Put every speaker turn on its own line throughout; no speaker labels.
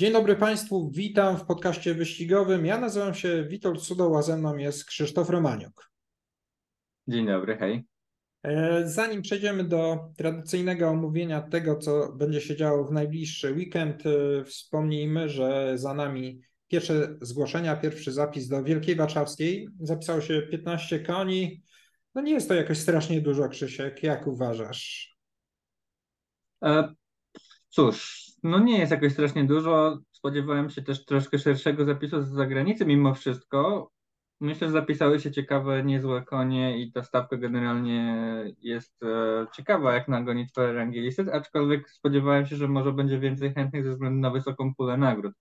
Dzień dobry Państwu, witam w podcaście wyścigowym. Ja nazywam się Witold Sudoł, a ze mną jest Krzysztof Romaniuk.
Dzień dobry, hej.
E, zanim przejdziemy do tradycyjnego omówienia tego, co będzie się działo w najbliższy weekend, e, wspomnijmy, że za nami pierwsze zgłoszenia, pierwszy zapis do Wielkiej Warszawskiej. Zapisało się 15 koni. No nie jest to jakoś strasznie dużo, Krzysiek. Jak uważasz?
E, cóż, no nie jest jakoś strasznie dużo. Spodziewałem się też troszkę szerszego zapisu z zagranicy mimo wszystko. Myślę, że zapisały się ciekawe, niezłe konie i ta stawka generalnie jest e, ciekawa jak na gonitwę rangi aczkolwiek spodziewałem się, że może będzie więcej chętnych ze względu na wysoką pulę nagród.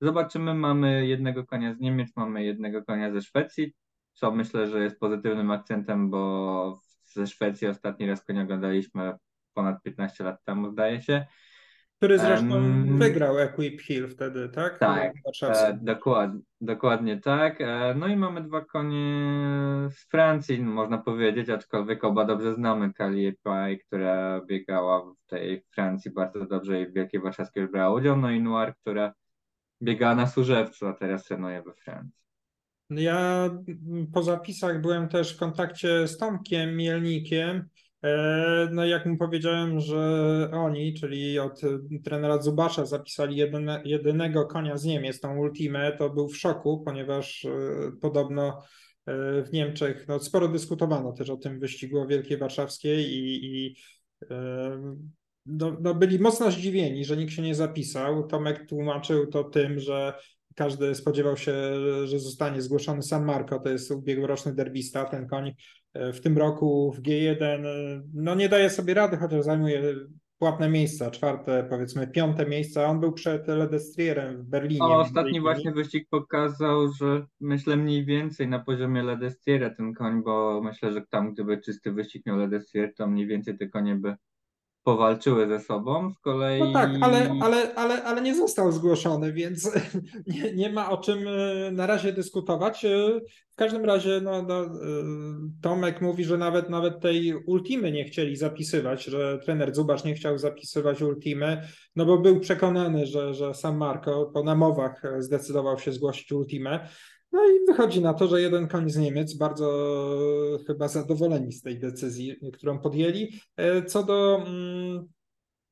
Zobaczymy, mamy jednego konia z Niemiec, mamy jednego konia ze Szwecji, co myślę, że jest pozytywnym akcentem, bo ze Szwecji ostatni raz konia oglądaliśmy ponad 15 lat temu, zdaje się.
Który zresztą um, wygrał Equip Hill wtedy, tak?
Tak, e, dokładnie, dokładnie tak. E, no i mamy dwa konie z Francji, można powiedzieć, aczkolwiek oba dobrze znamy. Kali Pai, która biegała w tej Francji bardzo dobrze i w Wielkiej Warszawskiej brała udział, no i Noir, która biegała na Służewcu, a teraz trenuje we Francji.
Ja po zapisach byłem też w kontakcie z Tomkiem Mielnikiem, E, no jak mu powiedziałem, że oni, czyli od trenera Zubasza zapisali jedyne, jedynego konia z Niemiec, tą Ultimę, to był w szoku, ponieważ e, podobno e, w Niemczech no, sporo dyskutowano też o tym wyścigu o Wielkiej Warszawskiej i, i no, no, byli mocno zdziwieni, że nikt się nie zapisał. Tomek tłumaczył to tym, że każdy spodziewał się, że zostanie zgłoszony San Marco, to jest ubiegłoroczny derbista, ten koń e, w tym roku w G1 e, no nie daje sobie rady, chociaż zajmuje płatne miejsca, czwarte, powiedzmy piąte miejsca. On był przed Ledestrierem w Berlinie.
O, ostatni właśnie wyścig pokazał, że myślę mniej więcej na poziomie Ledestriera ten koń, bo myślę, że tam gdyby czysty wyścig miał Ledestrier, to mniej więcej te konie by powalczyły ze sobą. Z kolei.
No tak, ale, ale, ale, ale nie został zgłoszony, więc nie, nie ma o czym e, na razie dyskutować. E, w każdym razie no, no, e, Tomek mówi, że nawet nawet tej ultimy nie chcieli zapisywać, że trener Zubasz nie chciał zapisywać ultimy, no bo był przekonany, że, że sam Marko po namowach zdecydował się zgłosić ultimę. No i wychodzi na to, że jeden koń z Niemiec bardzo chyba zadowoleni z tej decyzji, którą podjęli. E, co do mm,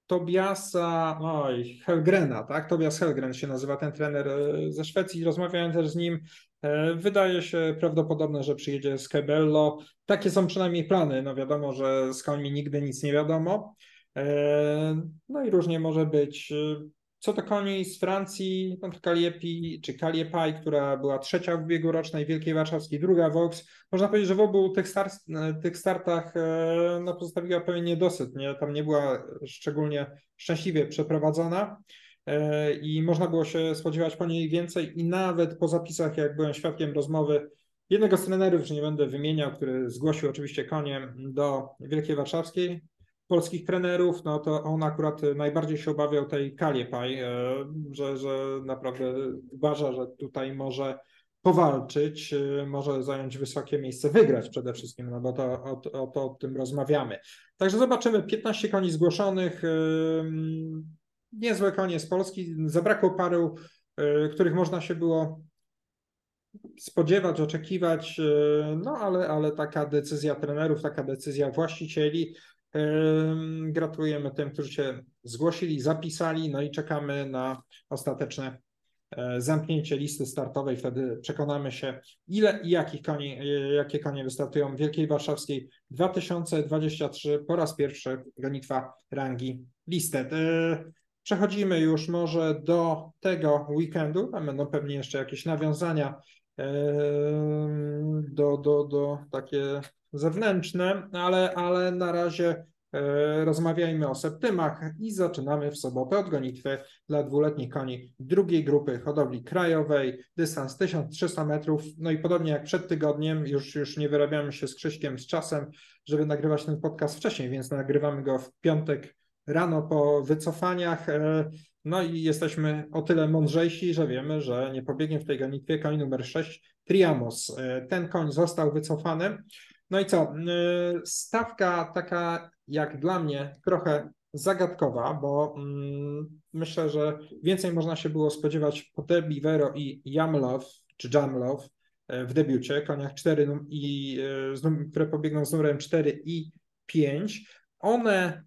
Tobiasa, oj, Helgrena, tak? Tobias Helgren się nazywa ten trener e, ze Szwecji. Rozmawiałem też z nim. E, wydaje się prawdopodobne, że przyjedzie z Kebello. Takie są przynajmniej plany. No wiadomo, że z końmi nigdy nic nie wiadomo. No i różnie może być. Co do koni z Francji, to Kaliepi czy Kaliepaj, która była trzecia w biegu rocznej Wielkiej Warszawskiej, druga Vox. Można powiedzieć, że w obu tych, start, tych startach e, no, pozostawiła pewien niedosyt. Nie? Tam nie była szczególnie szczęśliwie przeprowadzona e, i można było się spodziewać po niej więcej i nawet po zapisach, jak byłem świadkiem rozmowy jednego z trenerów, że nie będę wymieniał, który zgłosił oczywiście koniem do Wielkiej Warszawskiej, polskich trenerów, no to on akurat najbardziej się obawiał tej Kaliepaj, e, że, że naprawdę uważa, że tutaj może powalczyć, e, może zająć wysokie miejsce, wygrać przede wszystkim, no bo to o, o, to o tym rozmawiamy. Także zobaczymy, 15 koni zgłoszonych, e, niezłe konie z Polski, zabrakło paru, których można się było spodziewać, oczekiwać, no ale, ale taka decyzja trenerów, taka decyzja właścicieli, Gratulujemy tym, którzy się zgłosili, zapisali, no i czekamy na ostateczne e, zamknięcie listy startowej. Wtedy przekonamy się, ile i jakich koni, e, jakie konie wystartują w Wielkiej Warszawskiej 2023 po raz pierwszy gonitwa rangi listed. E, przechodzimy już może do tego weekendu. Będą pewnie jeszcze jakieś nawiązania do, do, do takie zewnętrzne, ale, ale na razie e, rozmawiajmy o septymach i zaczynamy w sobotę od gonitwy dla dwuletnich koni drugiej grupy hodowli krajowej, dystans 1300 metrów, no i podobnie jak przed tygodniem, już, już nie wyrabiamy się z Krzyśkiem z czasem, żeby nagrywać ten podcast wcześniej, więc nagrywamy go w piątek rano po wycofaniach. E, no i jesteśmy o tyle mądrzejsi, że wiemy, że nie pobiegnie w tej gonitwie koń numer 6, Triamos. E, ten koń został wycofany. No i co? Y, stawka taka jak dla mnie trochę zagadkowa, bo mm, myślę, że więcej można się było spodziewać po Debbie Vero i Jamlow, czy Jamlow w debiucie, koniach 4, i, które pobiegną z numerem 4 i 5. One,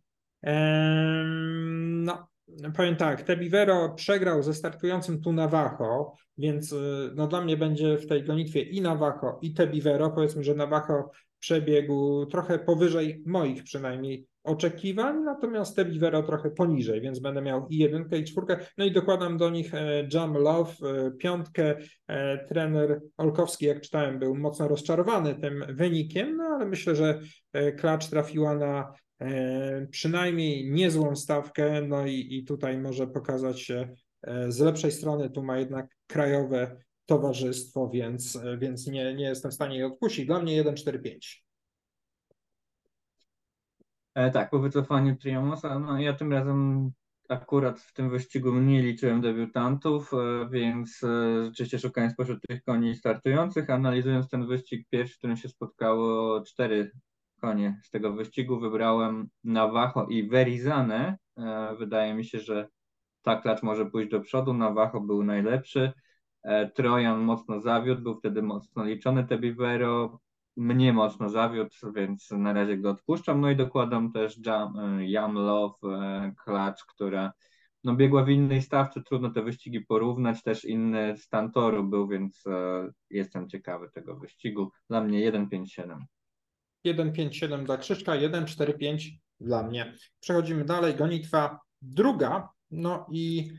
no, powiem tak, Tebivero przegrał ze startującym tu Navajo, więc no, dla mnie będzie w tej gonitwie i Navajo, i Tebivero. Powiedzmy, że Navajo przebiegł trochę powyżej moich przynajmniej oczekiwań, natomiast te Vivero trochę poniżej, więc będę miał i jedynkę, i czwórkę. No i dokładam do nich e, Jam Love, e, piątkę. E, trener Olkowski, jak czytałem, był mocno rozczarowany tym wynikiem, no ale myślę, że klacz trafiła na przynajmniej niezłą stawkę, no i, i tutaj może pokazać się z lepszej strony. Tu ma jednak krajowe towarzystwo, więc, więc nie, nie jestem w stanie jej odpuścić. Dla mnie 1-4-5.
E, tak, po wycofaniu Triamosa, no ja tym razem akurat w tym wyścigu nie liczyłem debiutantów, e, więc e, rzeczywiście szukając spośród tych koni startujących, analizując ten wyścig pierwszy, w którym się spotkało cztery konie z tego wyścigu, wybrałem Navajo i Verizane. E, wydaje mi się, że ta klacz może pójść do przodu. Navajo był najlepszy. Trojan mocno zawiódł, był wtedy mocno liczony Tebivero mnie mocno zawiódł, więc na razie go odpuszczam. No i dokładam też Jam, Jam Love, klacz, która no, biegła w innej stawce, trudno te wyścigi porównać, też inny stan toru był, więc e, jestem ciekawy tego wyścigu. Dla mnie 1-5-7.
1-5-7 dla Krzyżka, 1-4-5 dla mnie. Przechodzimy dalej, gonitwa druga, no i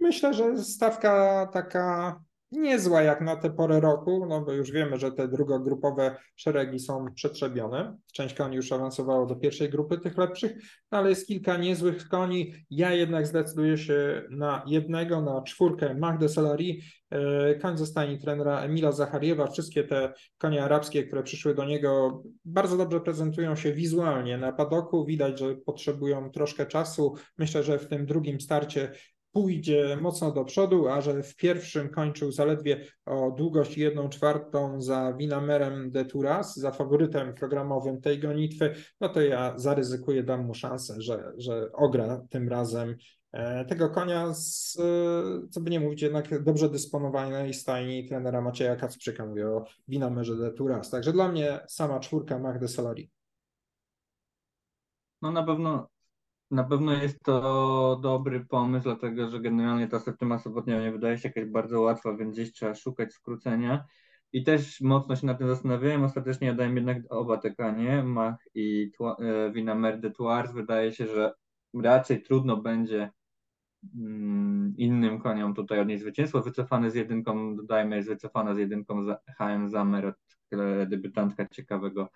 myślę, że stawka taka niezła jak na tę porę roku, no bo już wiemy, że te drugogrupowe szeregi są przetrzebione. Część koni już awansowało do pierwszej grupy tych lepszych, no ale jest kilka niezłych koni. Ja jednak zdecyduję się na jednego, na czwórkę Magde Solari. E, koń zostanie trenera Emila Zachariewa. Wszystkie te konie arabskie, które przyszły do niego, bardzo dobrze prezentują się wizualnie na padoku. Widać, że potrzebują troszkę czasu. Myślę, że w tym drugim starcie pójdzie mocno do przodu, a że w pierwszym kończył zaledwie o długość 1 czwartą za Winamerem de Turas, za faworytem programowym tej gonitwy, no to ja zaryzykuję, dam mu szansę, że, że ogra tym razem e, tego konia, z, e, co by nie mówić, jednak dobrze dysponowanej stajni trenera Macieja Kacprzyka, mówię o Winamerze de Turas. Także dla mnie sama czwórka Magdy Solari.
No na pewno na pewno jest to dobry pomysł, dlatego że generalnie ta septyma sobotnia nie wydaje się jakaś bardzo łatwa, więc gdzieś trzeba szukać skrócenia. I też mocno się na tym zastanawiałem. Ostatecznie ja dałem jednak oba te kanie, Mach i e, Winamer Tours. Wydaje się, że raczej trudno będzie mm, innym koniom tutaj odnieść zwycięstwo. Wycofany z jedynką, dodajmy, jest wycofana z jedynką HM Zamer, debiutantka ciekawego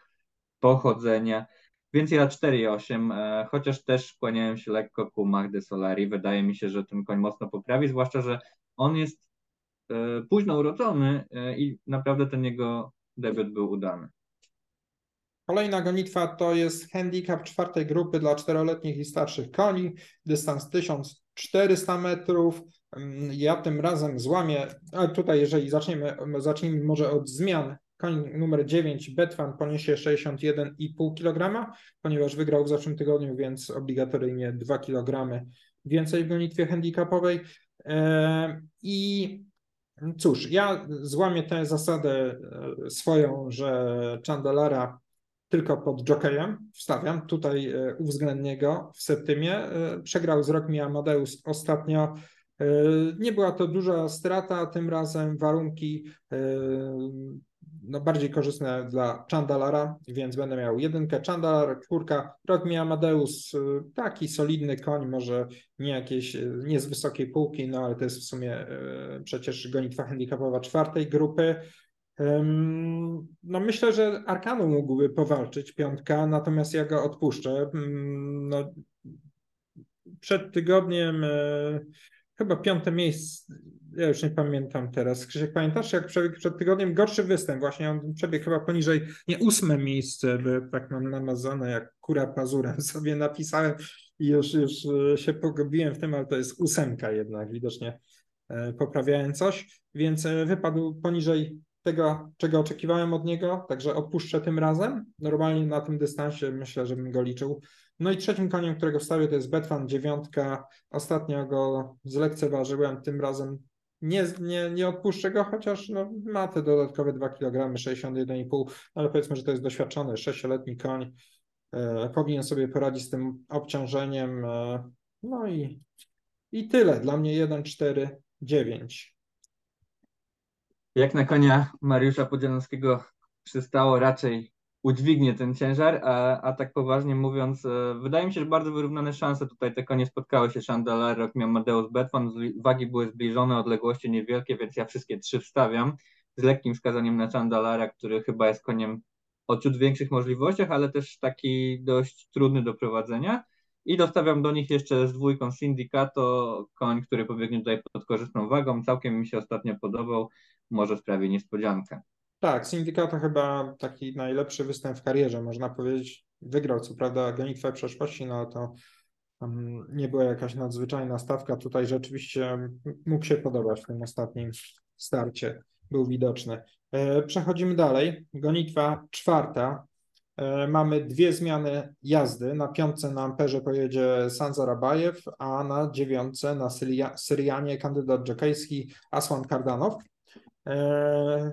pochodzenia. Więc ja 4,8, e, chociaż też kłaniałem się lekko ku Magdy Solari. Wydaje mi się, że ten koń mocno poprawi, zwłaszcza, że on jest e, późno urodzony e, i naprawdę ten jego debiut był udany.
Kolejna gonitwa to jest handicap czwartej grupy dla czteroletnich i starszych koni, dystans 1400 metrów. Mm, ja tym razem złamię, a tutaj jeżeli zaczniemy, zacznijmy może od zmian Koń numer 9, Betwan, poniesie 61,5 kg, ponieważ wygrał w zeszłym tygodniu, więc obligatoryjnie 2 kg więcej w gonitwie handicapowej. E, I cóż, ja złamię tę zasadę e, swoją, że Chandelara tylko pod jokejem wstawiam. Tutaj e, uwzględnię go w septymie. Przegrał z Rock Amadeus ostatnio. Nie była to duża strata, tym razem warunki no, bardziej korzystne dla Chandalara, więc będę miał jedynkę Chandalar, czwórka, rok mi Amadeus, y, taki solidny koń, może nie jakieś, y, nie z wysokiej półki, no ale to jest w sumie y, przecież gonitwa handicapowa czwartej grupy. No myślę, że Arkanu mógłby powalczyć piątka, natomiast ja go odpuszczę. No, przed tygodniem chyba piąte miejsce, ja już nie pamiętam teraz. Krzysiek, pamiętasz, jak przebiegł przed tygodniem gorszy występ, właśnie on przebiegł chyba poniżej, nie ósme miejsce, by tak mam namazane, jak kura pazurem sobie napisałem i już, już e, się pogubiłem w tym, ale to jest ósemka jednak, widocznie e, poprawiałem coś, więc e, wypadł poniżej tego, czego oczekiwałem od niego, także odpuszczę tym razem. Normalnie na tym dystansie myślę, że bym go liczył. No i trzecim koniem, którego wstawię, to jest Betfan dziewiątka. Ostatnio go zlekceważyłem, tym razem nie, nie, nie odpuszczę go, chociaż no, ma te dodatkowe 2 kg, 61,5, ale powiedzmy, że to jest doświadczony 6-letni koń. E, powinien sobie poradzić z tym obciążeniem. E, no i, i tyle. Dla mnie 1, 4, 9.
Jak na konia Mariusza Podzielowskiego przystało, raczej udźwignie ten ciężar, a, a tak poważnie mówiąc, e, wydaje mi się, że bardzo wyrównane szanse tutaj te konie spotkały się. Chandalar, rok miał Mateusz Betfan, wagi były zbliżone, odległości niewielkie, więc ja wszystkie trzy wstawiam z lekkim wskazaniem na Chandalara, który chyba jest koniem o ciut większych możliwościach, ale też taki dość trudny do prowadzenia. I dostawiam do nich jeszcze z dwójką Syndicato, koń, który pobiegnie tutaj pod korzystną wagą. Całkiem mi się ostatnio podobał, może sprawi niespodziankę.
Tak, Syndicato chyba taki najlepszy występ w karierze, można powiedzieć. Wygrał co prawda gonitwę przeszłości, no ale to um, nie była jakaś nadzwyczajna stawka. Tutaj rzeczywiście mógł się podobać w tym ostatnim starcie, był widoczny. E, przechodzimy dalej. Gonitwa czwarta. E, mamy dwie zmiany jazdy. Na piątce na Amperze pojedzie Sanza Rabajew, a na dziewiątce na Syrianie kandydat dżokejski Aswan Kardanow. E,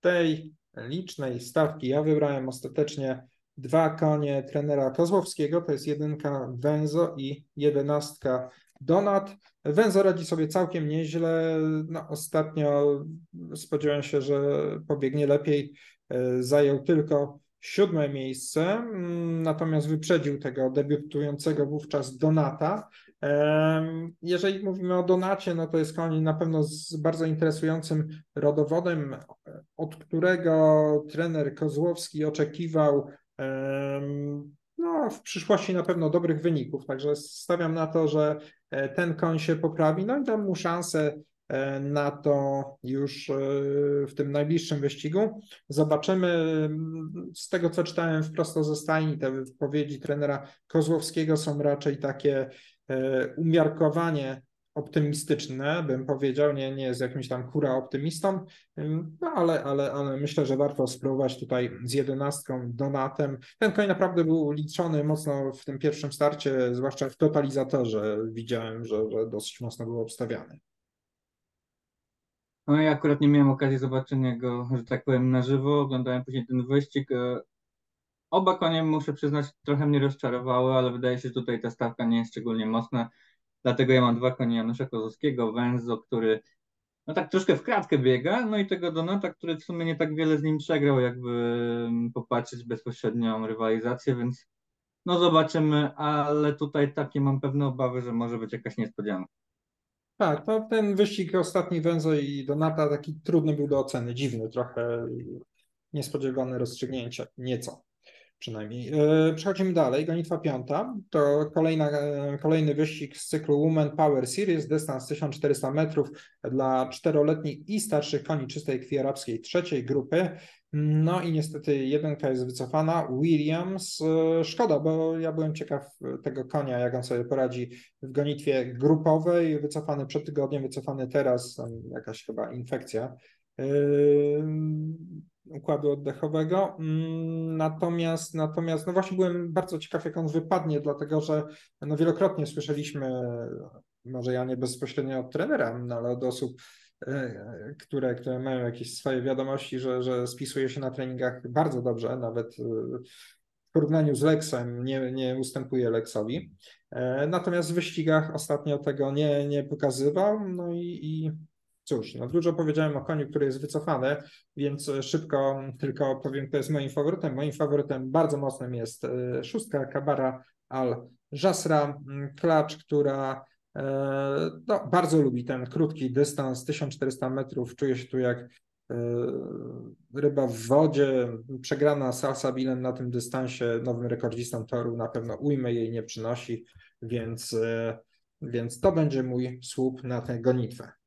tej licznej stawki ja wybrałem ostatecznie dwa konie trenera Kozłowskiego, to jest jedynka Wenzo i jedenastka Donat. Węzo radzi sobie całkiem nieźle. No, ostatnio spodziewałem się, że pobiegnie lepiej. E, zajął tylko siódme miejsce, mm, natomiast wyprzedził tego debiutującego wówczas Donata. Jeżeli mówimy o Donacie, no to jest koń na pewno z bardzo interesującym rodowodem, od którego trener Kozłowski oczekiwał no, w przyszłości na pewno dobrych wyników. Także stawiam na to, że e, ten koń się poprawi, no i dam mu szansę e, na to już e, w tym najbliższym wyścigu. Zobaczymy. Z tego, co czytałem wprost ze stajni, te wypowiedzi trenera Kozłowskiego są raczej takie umiarkowanie optymistyczne, bym powiedział, nie, nie jest jakimś tam kura optymistą, no ale, ale, ale myślę, że warto spróbować tutaj z jedenastką Donatem. Ten koń naprawdę był liczony mocno w tym pierwszym starcie, zwłaszcza w totalizatorze widziałem, że, że dosyć mocno był obstawiany.
No ja akurat nie miałem okazji zobaczenia go, że tak powiem, na żywo. Oglądałem później ten wyścig. Oba konie, muszę przyznać, trochę mnie rozczarowały, ale wydaje się, że tutaj ta stawka nie jest szczególnie mocna. Dlatego ja mam dwa konie Janusza Kozowskiego, Węzo, który no tak troszkę w kratkę biega, no i tego Donata, który w sumie nie tak wiele z nim przegrał, jakby mm, popatrzeć bezpośrednią rywalizację, więc no zobaczymy, ale tutaj takie mam pewne obawy, że może być jakaś niespodzianka.
Tak, no ten wyścig ostatni Węzo i Donata taki trudny był do oceny, dziwny trochę, niespodziewane rozstrzygnięcie, nieco przynajmniej. E, przechodzimy dalej. Gonitwa piąta to kolejna, e, kolejny wyścig z cyklu Women Power Series, dystans 1400 metrów dla czteroletnich i starszych koni czystej krwi arabskiej trzeciej grupy. No i niestety jedynka jest wycofana. Williams, e, szkoda, bo ja byłem ciekaw tego konia, jak on sobie poradzi w gonitwie grupowej. Wycofany przed tygodniem, wycofany teraz, jakaś chyba infekcja układu oddechowego. Mm, natomiast, natomiast no właśnie byłem bardzo ciekaw, jak on wypadnie, dlatego że no wielokrotnie słyszeliśmy, może ja nie bezpośrednio od trenera, no ale od osób, e, które, które mają jakieś swoje wiadomości, że, że spisuje się na treningach bardzo dobrze, nawet e, w porównaniu z Lexem nie, nie ustępuje Lexowi. Natomiast w wyścigach ostatnio tego nie, nie pokazywał, no i, i Cóż, no dużo powiedziałem o koniu, który jest wycofany, więc szybko tylko powiem, kto jest moim faworytem. Moim faworytem bardzo mocnym jest e, szóstka Kabara Al Jasra, mm, klacz, która e, no, bardzo lubi ten krótki dystans, 1400 metrów. Czuje się tu jak e, ryba w wodzie. Przegrana Salsa Bilen na tym dystansie nowym rekordzistą toru na pewno ujmę jej nie przynosi, więc, więc to będzie mój słup na tę gonitwę.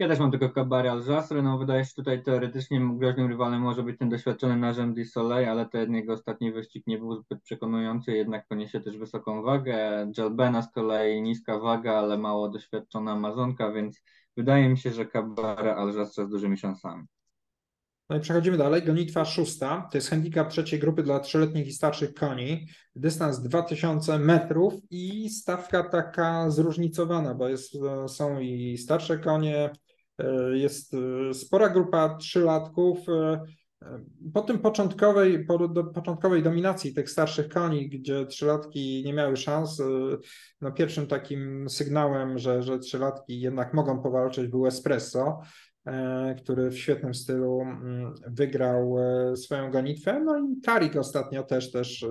Ja też mam tylko Kabary Aljasry, no wydaje się tutaj teoretycznie groźnym rywalem może być ten doświadczony Narzem di Soleil, ale ten jego ostatni wyścig nie był zbyt przekonujący, jednak poniesie też wysoką wagę. Jalbena z kolei niska waga, ale mało doświadczona Amazonka, więc wydaje mi się, że Kabara, rzadko z dużymi szansami.
No i przechodzimy dalej. Gonitwa szósta. To jest handicap trzeciej grupy dla trzyletnich i starszych koni. Dystans 2000 metrów i stawka taka zróżnicowana, bo jest, są i starsze konie, e, jest e, spora grupa trzylatków. E, po tym początkowej, po do, początkowej dominacji tych starszych koni, gdzie trzylatki nie miały szans, no pierwszym takim sygnałem, że, że trzylatki jednak mogą powalczyć był Espresso. E, który w świetnym stylu mm, wygrał e, swoją gonitwę. No i Tarik ostatnio też, też e,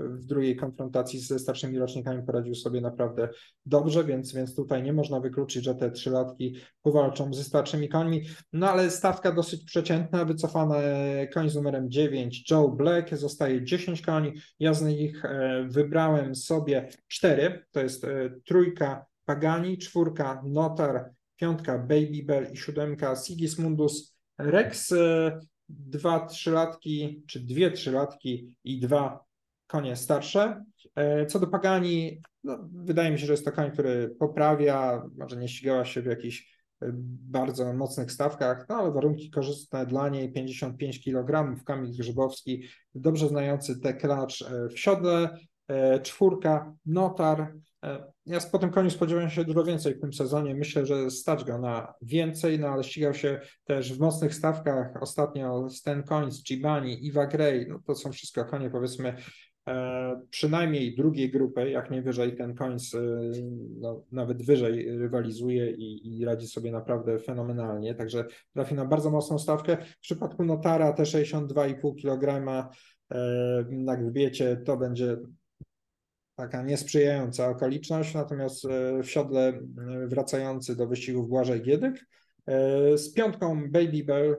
w drugiej konfrontacji ze starszymi rocznikami poradził sobie naprawdę dobrze, więc, więc tutaj nie można wykluczyć, że te trzylatki powalczą ze starszymi końmi. No ale stawka dosyć przeciętna, wycofana koń z numerem 9, Joe Black, zostaje 10 koni. Ja z nich wybrałem sobie 4, to jest trójka Pagani, czwórka Notar, piątka Baby Bell i siódemka Sigismundus Rex, e, dwa trzylatki, czy dwie trzylatki i dwa konie starsze. E, co do Pagani, no, wydaje mi się, że jest to koń, który poprawia, może nie ścigała się w jakichś e, bardzo mocnych stawkach, no ale warunki korzystne dla niej, 55 kg, Kamil Grzybowski, dobrze znający te klacz w siodle, czwórka, Notar, ja po tym koniu spodziewałem się dużo więcej w tym sezonie. Myślę, że stać go na więcej, no ale ścigał się też w mocnych stawkach. Ostatnio Stan Coins, Gibani, Iwa Gray, no to są wszystko konie powiedzmy e, przynajmniej drugiej grupy, jak nie wyżej ten Coins e, no, nawet wyżej rywalizuje i, i, radzi sobie naprawdę fenomenalnie, także trafi na bardzo mocną stawkę. W przypadku Notara te 62,5 kg e, na grzbiecie to będzie taka niesprzyjająca okoliczność, natomiast e, w siodle e, wracający do wyścigów Błażej Giedyk e, z piątką Baby Bell,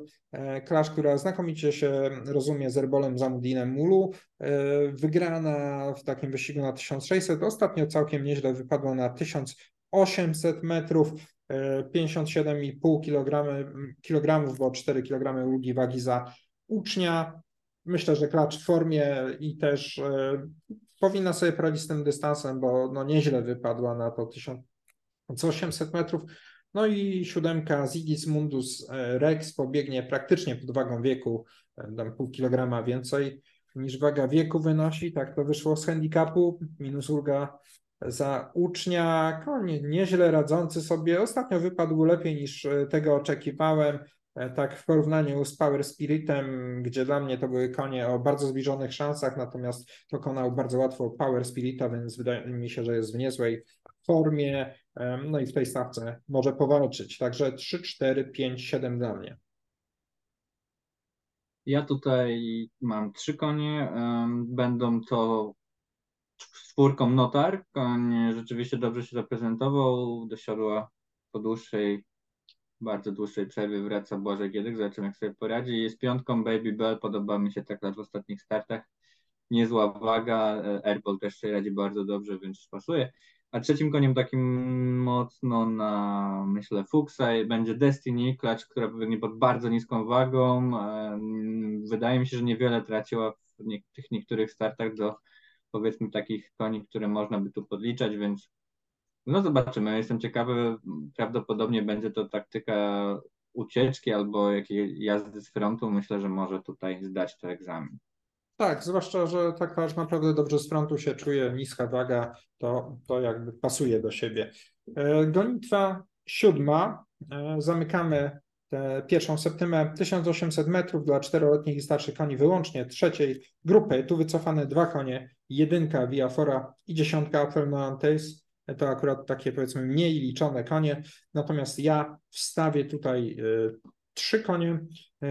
klasz, która znakomicie się rozumie z Erbolem Zamudinem Mulu, wygrana w takim wyścigu na 1600, ostatnio całkiem nieźle wypadła na 1800 metrów, 57,5 kg, kilogramów, bo 4 kg ulgi wagi za ucznia. Myślę, że klacz w formie i też powinna sobie poradzić z tym dystansem, bo no nieźle wypadła na to 1800 metrów. No i siódemka Mundus e, Rex pobiegnie praktycznie pod wagą wieku, e, tam pół kilograma więcej niż waga wieku wynosi. Tak to wyszło z handicapu, minus ulga za ucznia. Nieźle radzący sobie. Ostatnio wypadł lepiej niż e, tego oczekiwałem. E, tak w porównaniu z Power Spiritem, gdzie dla mnie to były konie o bardzo zbliżonych szansach, natomiast pokonał bardzo łatwo Power Spirita, więc wydaje mi się, że jest w niezłej formie, no i w tej stawce może powalczyć. Także 3, 4, 5, 7 dla mnie.
Ja tutaj mam trzy konie. Będą to czwórką Notar. Koń rzeczywiście dobrze się zaprezentował, do siodła po dłuższej bardzo dłuższej przerwy wraca Boże Giedek, zobaczymy jak sobie poradzi. Jest piątką Baby Bell, podoba mi się tak w ostatnich startach. Niezła waga, Airball też sobie radzi bardzo dobrze, więc pasuje. A trzecim koniem takim mocno na, myślę, Fuchsa będzie Destiny, klacz, która biegnie pod bardzo niską wagą. Wydaje mi się, że niewiele traciła w tych niektórych startach do powiedzmy takich koni, które można by tu podliczać, więc no zobaczymy. Jestem ciekawy. Prawdopodobnie będzie to taktyka ucieczki albo jakiej jazdy z frontu. Myślę, że może tutaj zdać to egzamin.
Tak, zwłaszcza, że tak patrz naprawdę dobrze z frontu się czuje, niska waga, to, to jakby pasuje do siebie. E, gonitwa siódma. E, zamykamy tę pierwszą septymę 1800 metrów dla czteroletnich i starszych koni wyłącznie trzeciej grupy. Tu wycofane dwa konie, jedynka Viafora i dziesiątka Apfelmantes to akurat takie powiedzmy mniej liczone konie, natomiast ja wstawię tutaj y, trzy konie, y,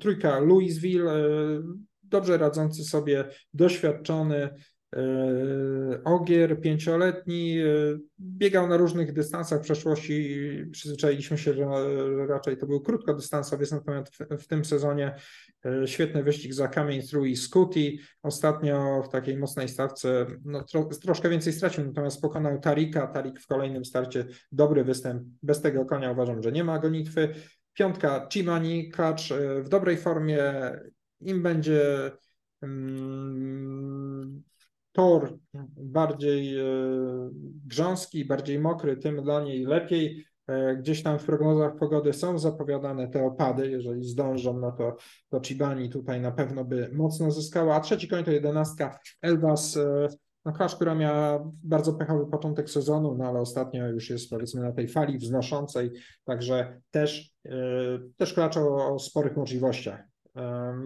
trójka Louisville, y, dobrze radzący sobie, doświadczony, E, Ogier, pięcioletni, e, biegał na różnych dystansach w przeszłości. Przyzwyczailiśmy się, że raczej to był krótkodystansowiec, natomiast w, tym sezonie e, świetny wyścig za Kamień Through i Scooty. Ostatnio w takiej mocnej stawce no, tro, troszkę więcej stracił, natomiast pokonał Tarika. Tarik w kolejnym starcie dobry występ. Bez tego konia uważam, że nie ma gonitwy. Piątka Chimani, klacz w dobrej formie. Im będzie mm, tor bardziej e, grząski, bardziej mokry, tym dla niej lepiej. E, gdzieś tam w prognozach pogody są zapowiadane te opady. Jeżeli zdążą, no to, to Chibani tutaj na pewno by mocno zyskała. A trzeci koń to jedenastka Elvas. E, no klasz, która miała bardzo pechowy początek sezonu, no ale ostatnio już jest powiedzmy na tej fali wznoszącej, także też, też klacz o, o sporych możliwościach.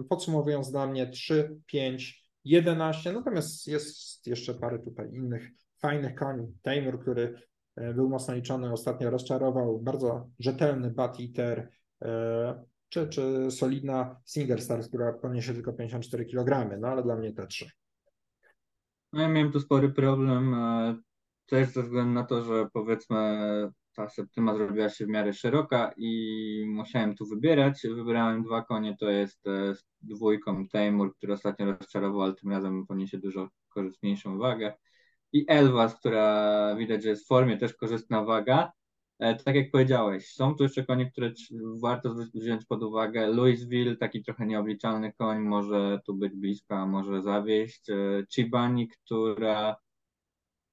Podsumowując dla mnie 3, 5, 11, natomiast jest jeszcze parę tutaj innych fajnych koni. Taymur, który E, był mocno liczony, ostatnio rozczarował, bardzo rzetelny Bat Eater, e, czy, czy solidna Singer Stars, która poniesie tylko 54 kg, no ale dla mnie te trzy.
No ja miałem tu spory problem, e, też ze względu na to, że powiedzmy ta septyma zrobiła się w miarę szeroka i musiałem tu wybierać. Wybrałem dwa konie, to jest z dwójką Taymur, który ostatnio rozczarował, ale tym razem poniesie dużo korzystniejszą wagę i Elwas, która widać, że jest w formie, też korzystna waga. E, tak jak powiedziałeś, są tu jeszcze konie, które warto wziąć pod uwagę. Louisville, taki trochę nieobliczalny koń, może tu być blisko, a może zawieść. E, Chibani, która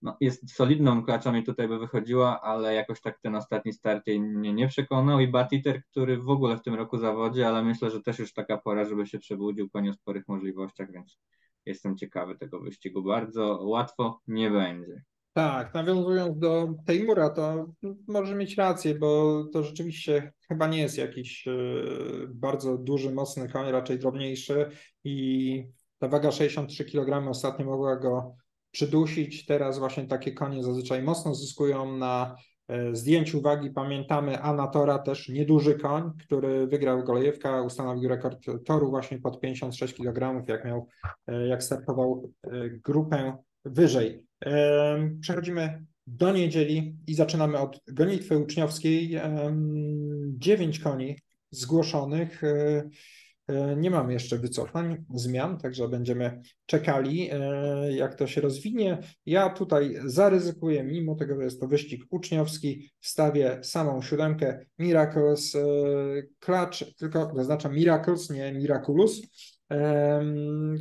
no, jest solidną klaczą i tutaj by wychodziła, ale jakoś tak ten ostatni start jej mnie nie przekonał. I Batiter, który w ogóle w tym roku zawodzi, ale myślę, że też już taka pora, żeby się przebudził, koń o sporych możliwościach, więc Jestem ciekawy tego wyścigu. Bardzo łatwo nie będzie.
Tak, nawiązując do Tejmura, to może mieć rację, bo to rzeczywiście chyba nie jest jakiś e, bardzo duży, mocny koń, raczej drobniejszy i ta waga 63 kg ostatnio mogła go przydusić. Teraz właśnie takie konie zazwyczaj mocno zyskują na E, zdjęć uwagi pamiętamy Anatora, też nieduży koń, który wygrał Golejewka, ustanowił rekord toru właśnie pod 56 kg, jak miał, e, jak startował e, grupę wyżej. Przechodzimy do niedzieli i zaczynamy od gonitwy uczniowskiej. Dziewięć koni zgłoszonych. E, nie mamy jeszcze wycofań, zmian, także będziemy czekali, e, jak to się rozwinie. Ja tutaj zaryzykuję, mimo tego, że jest to wyścig uczniowski, wstawię samą siódemkę Miracles e, Clutch, tylko zaznaczam Miracles, nie Miraculous.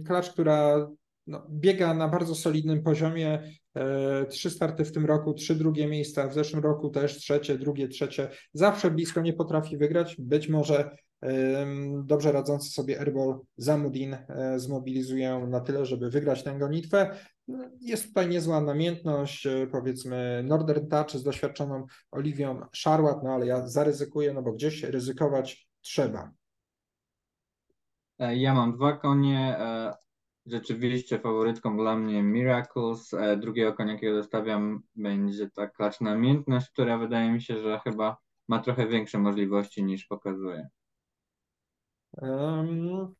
Klacz, która no, biega na bardzo solidnym poziomie. Trzy starty w tym roku, trzy drugie miejsca, w zeszłym roku też trzecie, drugie, trzecie. Zawsze blisko nie potrafi wygrać. Być może dobrze radzący sobie Airball Zamudin e, zmobilizują na tyle, żeby wygrać tę gonitwę. Jest tutaj niezła namiętność, e, powiedzmy Northern Touch z doświadczoną Oliwią Charlotte, no ale ja zaryzykuję, no bo gdzieś ryzykować trzeba.
E, ja mam dwa konie. Rzeczywiście faworytką dla mnie Miracles. Drugiego konia, jakiego dostawiam, będzie ta klacz namiętność, która wydaje mi się, że chyba ma trochę większe możliwości niż pokazuje.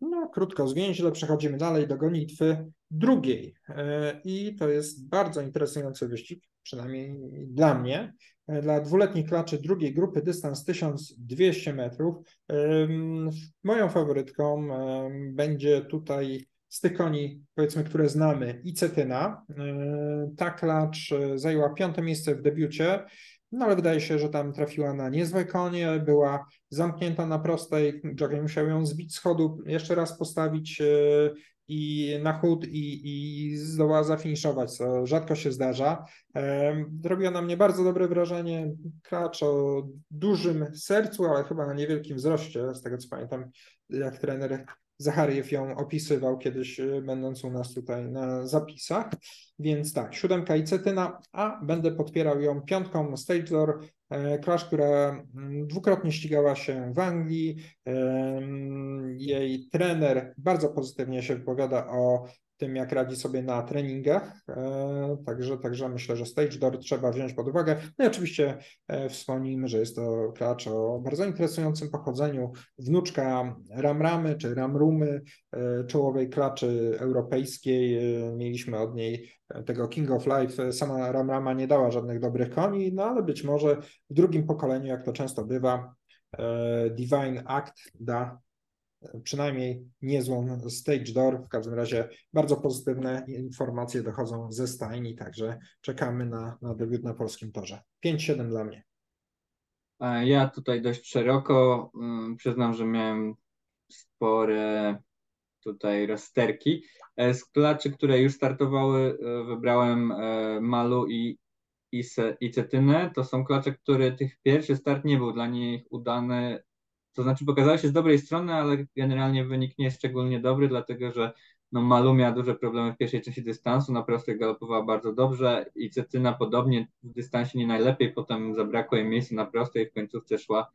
No, krótko zwięźle, przechodzimy dalej do gonitwy drugiej. E, I to jest bardzo interesujący wyścig, przynajmniej dla mnie. E, dla dwuletnich klaczy drugiej grupy dystans 1200 metrów. Moją faworytką będzie tutaj z tych koni, powiedzmy, które znamy, Icetyna. E, ta klacz zajęła piąte miejsce w debiucie. No ale wydaje się, że tam trafiła na niezłe konie, była zamknięta na prostej, Jockey musiał ją zbić z chodu, jeszcze raz postawić e, i na chód i, i zdołała zafiniszować, co rzadko się zdarza. E, zrobiła na mnie bardzo dobre wrażenie. Klacz o dużym sercu, ale chyba na niewielkim wzroście, z tego co pamiętam, jak trener Zachariew ją opisywał kiedyś, y, będąc u nas tutaj na zapisach. Więc tak, siódemka i cetyna, a będę podpierał ją piątką Stage Door, e, Clash, która mm, dwukrotnie ścigała się w Anglii. Jej trener bardzo pozytywnie się wypowiada o tym, jak radzi sobie na treningach. E, także, także myślę, że stage door trzeba wziąć pod uwagę. No i oczywiście e, wspomnijmy, że jest to klacz o bardzo interesującym pochodzeniu. Wnuczka Ramramy czy Ramrumy, e, czołowej klaczy europejskiej. Mieliśmy od niej tego King of Life. Sama Ramrama nie dała żadnych dobrych koni, no ale być może w drugim pokoleniu, jak to często bywa, Divine Act da przynajmniej niezłą stage door. W każdym razie bardzo pozytywne informacje dochodzą ze stajni, także czekamy na, na debiut na polskim torze. 5-7 dla mnie.
Ja tutaj dość szeroko mm, przyznam, że miałem spore tutaj rozterki. E, z klaczy, które już startowały, e, wybrałem e, Malu i i, i Cetynę, to są klacze, które tych pierwszy start nie był dla nich udany. To znaczy pokazały się z dobrej strony, ale generalnie wynik nie jest szczególnie dobry, dlatego że no, Malu miała duże problemy w pierwszej części dystansu, na prostej galopowała bardzo dobrze i Cetyna podobnie w dystansie nie najlepiej, potem zabrakło jej miejsca na prostej, w końcówce szła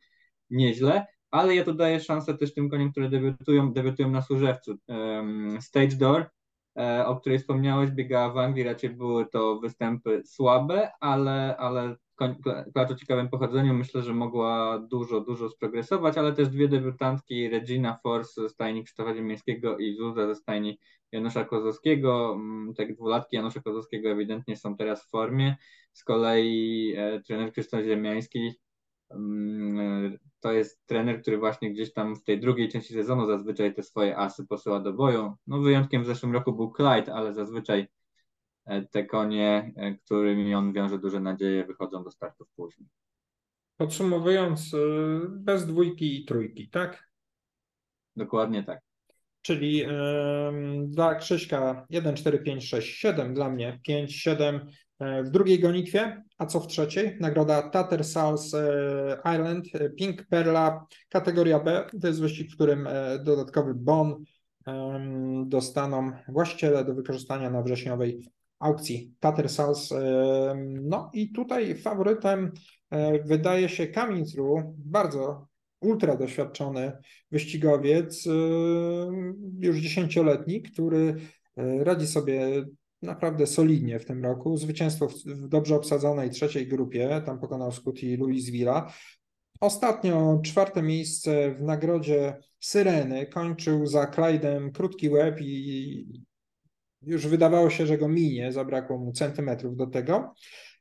nieźle, ale ja tu daję szansę też tym koniom, które debiutują, debiutują na Służewcu. Stage Door, e, o której wspomniałeś, biegała w Anglii, raczej były to występy słabe, ale, ale klacz o ciekawym pochodzeniu myślę, że mogła dużo, dużo sprogresować, ale też dwie debiutantki, Regina Force ze stajni Krzysztofa Ziemińskiego i Zuza ze stajni Janusza Kozowskiego. Mm, te dwulatki Janusza Kozowskiego ewidentnie są teraz w formie. Z kolei e, trener Krzysztof Ziemiański mm, to jest trener, który właśnie gdzieś tam w tej drugiej części sezonu zazwyczaj te swoje asy posyła do boju. No wyjątkiem w zeszłym roku był Clyde, ale zazwyczaj te konie, e, którymi on wiąże duże nadzieje, wychodzą do startów później.
Podsumowując, e, bez dwójki i trójki, tak?
Dokładnie tak.
Czyli yy, dla Krzyśka 1, 4, 5, 6, 7, dla mnie 5, 7, w drugiej gonitwie, a co w trzeciej? Nagroda Tater South e, Island, e, Pink Perla, kategoria B. To jest wyścig, w którym e, dodatkowy bon dostaną właściciele do wykorzystania na wrześniowej aukcji Tater South. No i tutaj faworytem wydaje się Kamintru, bardzo ultra doświadczony wyścigowiec, już dziesięcioletni, który radzi sobie naprawdę solidnie w tym roku. Zwycięstwo w dobrze obsadzonej trzeciej grupie, tam pokonał Scotty Louisville'a. Ostatnio czwarte miejsce w nagrodzie Syreny kończył za Clyde'em krótki łeb i już wydawało się, że go minie, zabrakło mu centymetrów do tego.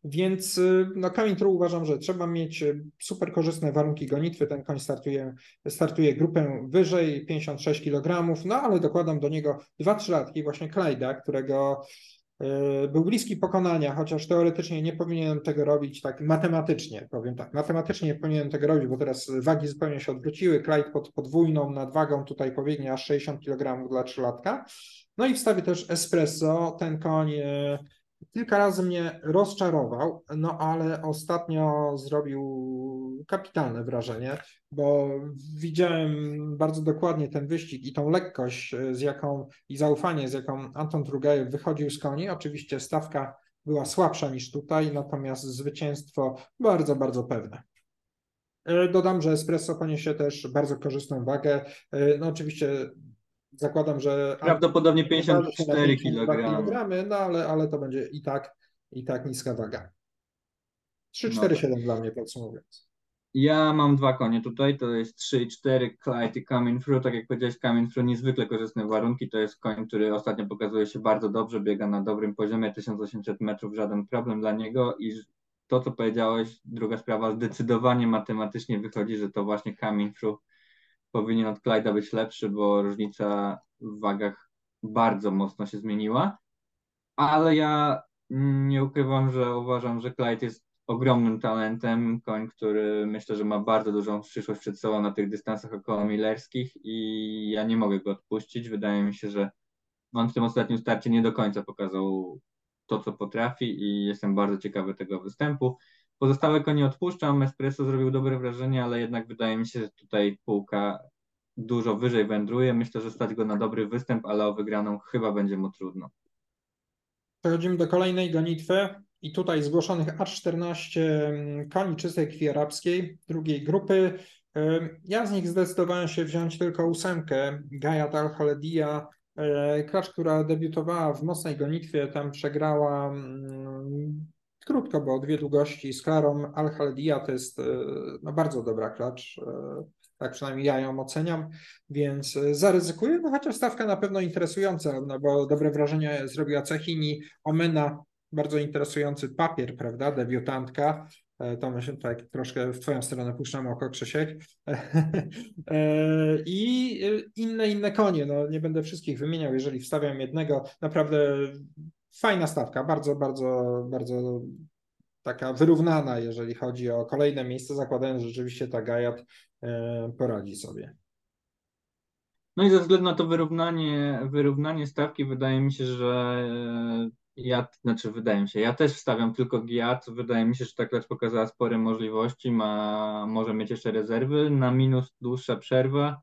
Więc no Kamień Tru uważam, że trzeba mieć super korzystne warunki gonitwy. Ten koń startuje, startuje grupę wyżej, 56 kg, no ale dokładam do niego 2-3 latki, właśnie Klajda, którego y, był bliski pokonania, chociaż teoretycznie nie powinienem tego robić tak matematycznie, powiem tak, matematycznie nie powinienem tego robić, bo teraz wagi zupełnie się odwróciły, Clyde pod podwójną nadwagą tutaj pobiegnie aż 60 kg dla trzylatka. No i wstawię też espresso, ten koń y, kilka razy mnie rozczarował, no ale ostatnio zrobił kapitalne wrażenie, bo widziałem bardzo dokładnie ten wyścig i tą lekkość, e, z jaką i zaufanie, z jaką Anton Trugajew wychodził z koni. Oczywiście stawka była słabsza niż tutaj, natomiast zwycięstwo bardzo, bardzo pewne. E, dodam, że espresso poniesie też bardzo korzystną wagę. E, no oczywiście zakładam, że...
Prawdopodobnie 54 kg.
No ale, ale to będzie i tak, i tak niska waga. 3-4-7 no. dla mnie podsumowując.
Ja mam dwa konie tutaj, to jest 3 i 4 Clyde i Coming Through. Tak jak powiedziałeś, Coming Through niezwykle korzystne warunki. To jest koń, który ostatnio pokazuje się bardzo dobrze, biega na dobrym poziomie, 1800 metrów, żaden problem dla niego. I to, co powiedziałeś, druga sprawa, zdecydowanie matematycznie wychodzi, że to właśnie Coming Through powinien od Clyde'a być lepszy, bo różnica w wagach bardzo mocno się zmieniła. Ale ja nie ukrywam, że uważam, że Clyde jest ogromnym talentem, koń, który myślę, że ma bardzo dużą przyszłość przed sobą na tych dystansach około millerskich i ja nie mogę go odpuścić. Wydaje mi się, że on w tym ostatnim starcie nie do końca pokazał to, co potrafi i jestem bardzo ciekawy tego występu. Pozostałe konie odpuszczam. Espresso zrobił dobre wrażenie, ale jednak wydaje mi się, że tutaj półka dużo wyżej wędruje. Myślę, że stać go na dobry występ, ale o wygraną chyba będzie mu trudno.
Przechodzimy do kolejnej gonitwy i tutaj zgłoszonych aż 14 mm, koni czystej krwi arabskiej drugiej grupy. Ja z nich zdecydowałem się wziąć tylko ósemkę Gayat Al-Khaledia, e, klacz, która debiutowała w mocnej gonitwie, tam przegrała mm, krótko, bo dwie długości z Klarą Al-Haldia to jest e, no, bardzo dobra klacz. E, tak przynajmniej ja ją oceniam, więc e, zaryzykuję, no chociaż stawka na pewno interesująca, no bo dobre wrażenie zrobiła Cechini, Omena, bardzo interesujący papier, prawda, debiutantka, to myślę, tak troszkę w Twoją stronę puszczam oko, Krzysiek. I inne, inne konie, no nie będę wszystkich wymieniał, jeżeli wstawiam jednego, naprawdę fajna stawka, bardzo, bardzo, bardzo taka wyrównana, jeżeli chodzi o kolejne miejsce, zakładając, że rzeczywiście ta Gajat e, poradzi sobie.
No i ze względu na to wyrównanie, wyrównanie stawki, wydaje mi się, że Ja, znaczy wydaje mi się, ja też wstawiam tylko Giat. Wydaje mi się, że ta klacz pokazała spore możliwości, ma, może mieć jeszcze rezerwy, na minus dłuższa przerwa,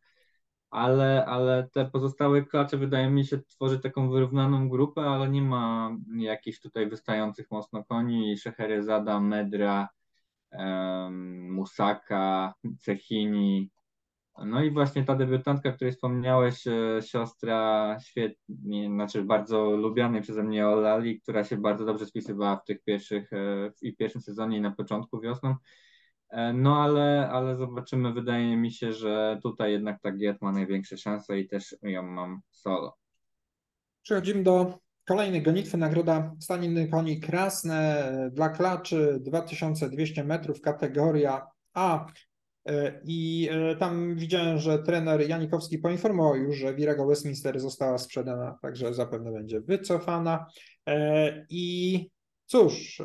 ale, ale te pozostałe klacze wydaje mi się tworzyć taką wyrównaną grupę, ale nie ma jakichś tutaj wystających mocno koni, Szeherezada, Medra, um, Musaka, Cechini, no i właśnie ta debiutantka, o której wspomniałeś, e, siostra świetnie, znaczy bardzo lubianej przeze mnie Olali, która się bardzo dobrze spisywała w tych pierwszych, e, w pierwszym sezonie i na początku wiosną. E, no ale, ale zobaczymy, wydaje mi się, że tutaj jednak ta Giat ma największe szanse i też ją mam solo.
Przechodzimy do kolejnej gonitwy. Nagroda Staniny Koni Krasne dla klaczy 2200 metrów, kategoria A. E, I e, tam widziałem, że trener Janikowski poinformował już, że Virago Westminster została sprzedana, także zapewne będzie wycofana. I cóż,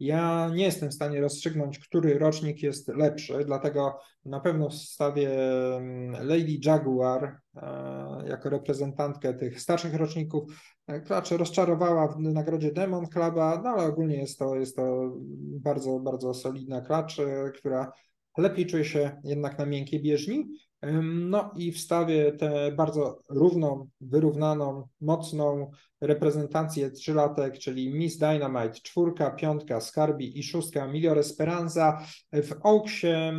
ja nie jestem w stanie rozstrzygnąć, który rocznik jest lepszy, dlatego na pewno wstawię mm, Lady Jaguar jako reprezentantkę tych starszych roczników. Klacz rozczarowała w nagrodzie Demon Cluba, no ale ogólnie jest to, jest to bardzo, bardzo solidna klacz, która lepiej czuję się jednak na miękkiej bieżni. No i wstawię tę bardzo równą, wyrównaną, mocną reprezentację trzylatek, czyli Miss Dynamite, czwórka, piątka, Skarbi i szóstka Milior Esperanza. W Oaksie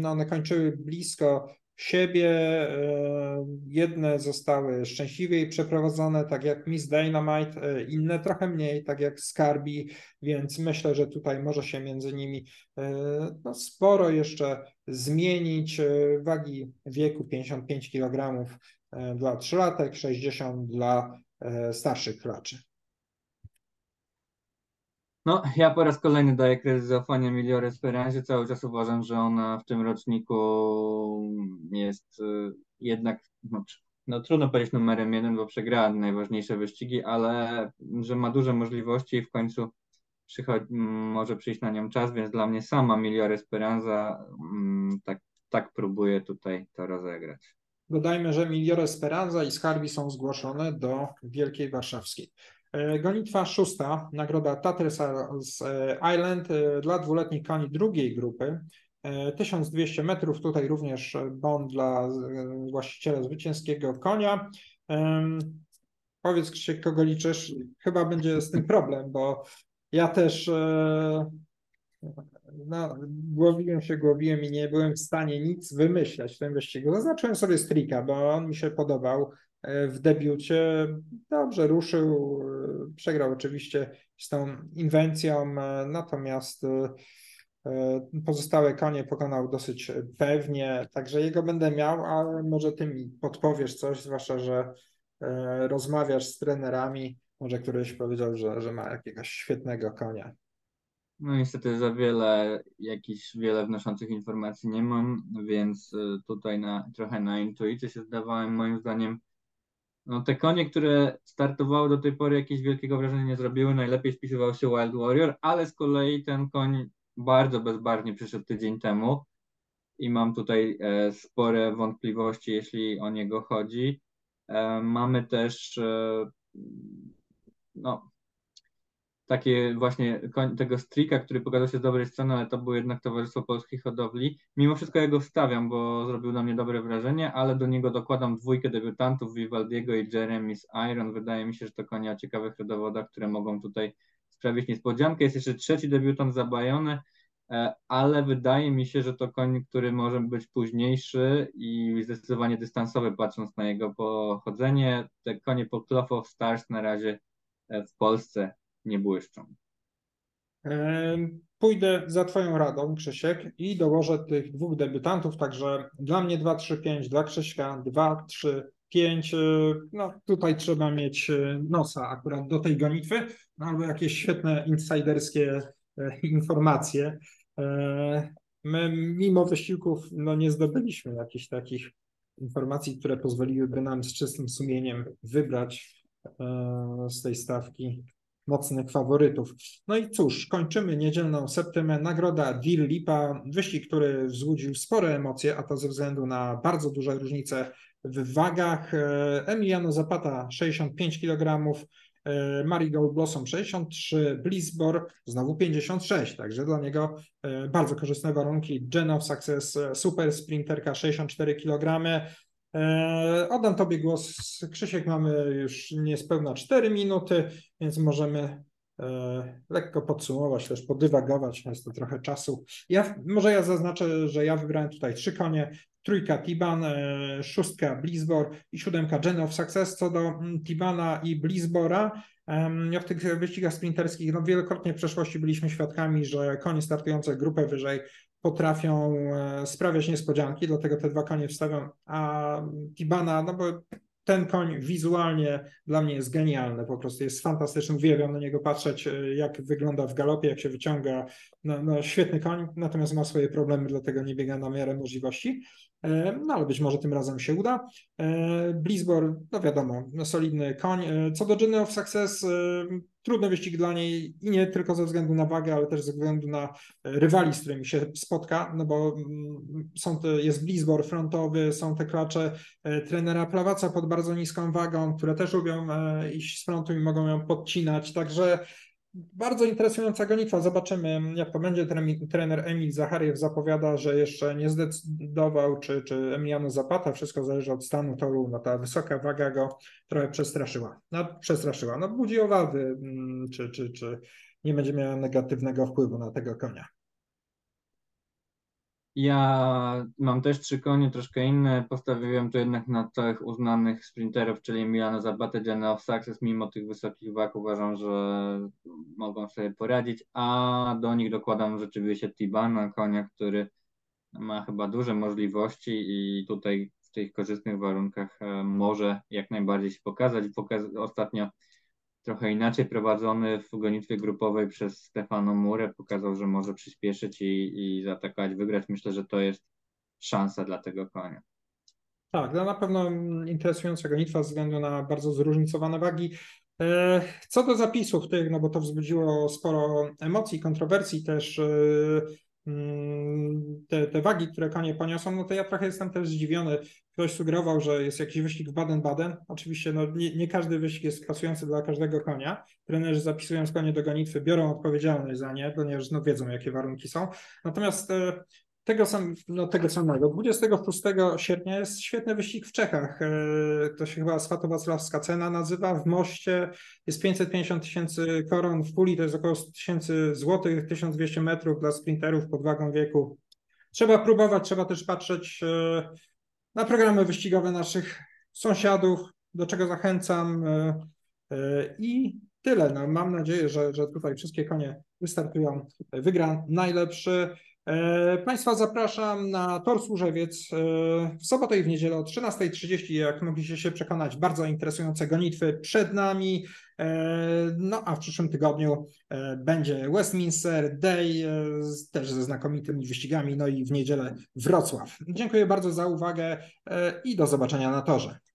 no one kończyły blisko siebie. E, jedne zostały szczęśliwiej przeprowadzone, tak jak Miss Dynamite, e, inne trochę mniej, tak jak Skarbi, więc myślę, że tutaj może się między nimi e, no, sporo jeszcze zmienić. Wagi wieku 55 kg dla trzylatek, 60 dla starszych klaczy.
No, ja po raz kolejny daję kredyt zaufania Milior Esperanzie. Cały czas uważam, że ona w tym roczniku jest y, jednak, no, no trudno powiedzieć numerem jeden, bo przegrała najważniejsze wyścigi, ale że ma duże możliwości i w końcu przychodzi, może przyjść na nią czas, więc dla mnie sama Milior Esperanza mm, tak, tak próbuje tutaj to rozegrać.
Dodajmy, że Milior Esperanza i Skarbi są zgłoszone do Wielkiej Warszawskiej. E, gonitwa szósta, nagroda Taters e, Island e, dla dwuletnich koni drugiej grupy. 1200 metrów, tutaj również bon dla właściciela zwycięskiego konia. Powiedz Krzysiek, kogo liczysz? Chyba będzie z tym problem, bo ja też no, głowiłem się, głowiłem i nie byłem w stanie nic wymyśleć w tym wyścigu. Zaznaczyłem sobie Strika, bo on mi się podobał. E, w debiucie. Dobrze ruszył, e, przegrał oczywiście z tą inwencją, e, natomiast pozostałe konie pokonał dosyć pewnie, także jego będę miał, ale może ty mi podpowiesz coś, zwłaszcza, że rozmawiasz z trenerami, może któryś powiedział, że, że ma jakiegoś świetnego konia.
No niestety za wiele, jakichś wiele wnoszących informacji nie mam, więc tutaj na, trochę na intuicję się zdawałem. Moim zdaniem no, te konie, które startowały do tej pory, jakieś wielkiego wrażenia nie zrobiły. Najlepiej spisywał się Wild Warrior, ale z kolei ten koń bardzo bezbarwnie przyszedł tydzień temu i mam tutaj e, spore wątpliwości, jeśli o niego chodzi. E, mamy też e, no, takie właśnie tego strika, który pokazał się z dobrej strony, ale to było jednak Towarzystwo Polskich Hodowli. Mimo wszystko ja go wstawiam, bo zrobił na mnie dobre wrażenie, ale do niego dokładam dwójkę debiutantów, Vivaldiego i Jeremy z Iron. Wydaje mi się, że to konia o ciekawych rodowodach, które mogą tutaj sprawić niespodziankę. Jest jeszcze trzeci debiutant zabajony, e, ale wydaje mi się, że to koń, który może być późniejszy i zdecydowanie dystansowy, patrząc na jego pochodzenie. Te konie po Clough of Stars na razie e, w Polsce nie błyszczą.
Pójdę za Twoją radą, Krzysiek, i dołożę tych dwóch debiutantów, także dla mnie 2, 3, 5, dla Krzyśka 2, 3, 5. No tutaj trzeba mieć e, nosa akurat do tej gonitwy, no, albo jakieś świetne insiderskie e, informacje. E, my mimo wysiłków no, nie zdobyliśmy jakichś takich informacji, które pozwoliłyby nam z czystym sumieniem wybrać z tej stawki mocnych faworytów. No i cóż, kończymy niedzielną septymę. Nagroda Dir Lipa, wyścig, który wzbudził spore emocje, a to ze względu na bardzo duże różnice w wagach. E, Emiliano Zapata 65 kg, Marigold Blossom 63, Blissbor znowu 56, także dla niego bardzo korzystne warunki. Gen of Success Super Sprinterka 64 kg. Oddam Tobie głos. Krzysiek, mamy już niespełna 4 minuty, więc możemy E, lekko podsumować, też podywagować, jest to trochę czasu. Ja, może ja zaznaczę, że ja wybrałem tutaj trzy konie, trójka Tiban, e, szóstka Blizbor i siódemka Gen of Success. Co do mm, Tibana i Blizbora, w tych wyścigach sprinterskich no, wielokrotnie w przeszłości byliśmy świadkami, że konie startujące grupę wyżej potrafią e, sprawiać niespodzianki, dlatego te dwa konie wstawiam, a Tibana, no bo ten koń wizualnie dla mnie jest genialny, po prostu jest fantastyczny, uwielbiam na niego patrzeć, e, jak wygląda w galopie, jak się wyciąga, no, no świetny koń, natomiast ma swoje problemy, dlatego nie biega na miarę możliwości. E, no ale być może tym razem się uda. Blizbor, no wiadomo, no, solidny koń. Co do Journey of Success, trudny wyścig dla niej i nie tylko ze względu na wagę, ale też ze względu na rywali, z którymi się spotka, no bo mm, są te, jest Blizbor frontowy, są te klacze trenera Plawaca pod bardzo niską wagą, które też lubią iść z frontu i mogą ją podcinać, także bardzo interesująca gonitwa. Zobaczymy, jak to będzie. Trener Emil Zachariew zapowiada, że jeszcze nie zdecydował, czy, czy Emiliano Zapata. Wszystko zależy od stanu toru. No ta wysoka waga go trochę przestraszyła. No, przestraszyła. No budzi obawy, mm, czy, czy, czy nie będzie miała negatywnego wpływu na tego konia.
Ja mam też trzy konie, troszkę inne. Postawiłem to jednak na tych uznanych sprinterów, czyli Milano Zapata, Jenna of Success. Mimo tych wysokich wag uważam, że mogą sobie poradzić, a do nich dokładam rzeczywiście Tibana, konia, który ma chyba duże możliwości i tutaj w tych korzystnych warunkach e, może jak najbardziej się pokazać. Pokaz ostatnio trochę inaczej prowadzony w gonitwie grupowej przez Stefano Murę pokazał, że może przyspieszyć i, i zaatakować, wygrać. Myślę, że to jest szansa dla tego konia.
Tak, na pewno interesująca gonitwa ze względu na bardzo zróżnicowane wagi. E, co do zapisów tych, no bo to wzbudziło sporo emocji, kontrowersji też e, te, te wagi, które konie poniosą, no to ja trochę jestem też zdziwiony. Ktoś sugerował, że jest jakiś wyścig w Baden-Baden. Oczywiście no, nie, nie, każdy wyścig jest klasujący dla każdego konia. Trenerzy zapisując konie do gonitwy biorą odpowiedzialność za nie, ponieważ no, wiedzą, jakie warunki są. Natomiast e, tego, sam, no, tego samego. 26 sierpnia jest świetny wyścig w Czechach. E, to się chyba Swatowacławska cena nazywa. W moście jest 550 tysięcy koron, w puli to jest około 100 tysięcy złotych, 1200 metrów dla sprinterów pod wagą wieku. Trzeba próbować, trzeba też patrzeć e, na programy wyścigowe naszych sąsiadów, do czego zachęcam. E, I tyle. No, mam nadzieję, że, że tutaj wszystkie konie wystartują. Wygra najlepszy. E, państwa zapraszam na Tor Służewiec e, w sobotę i w niedzielę o 13.30. Jak mogliście się przekonać, bardzo interesujące gonitwy przed nami. E, no a w przyszłym tygodniu będzie Westminster Day też ze znakomitymi wyścigami. No i w niedzielę Wrocław. Dziękuję bardzo za uwagę i do zobaczenia na torze.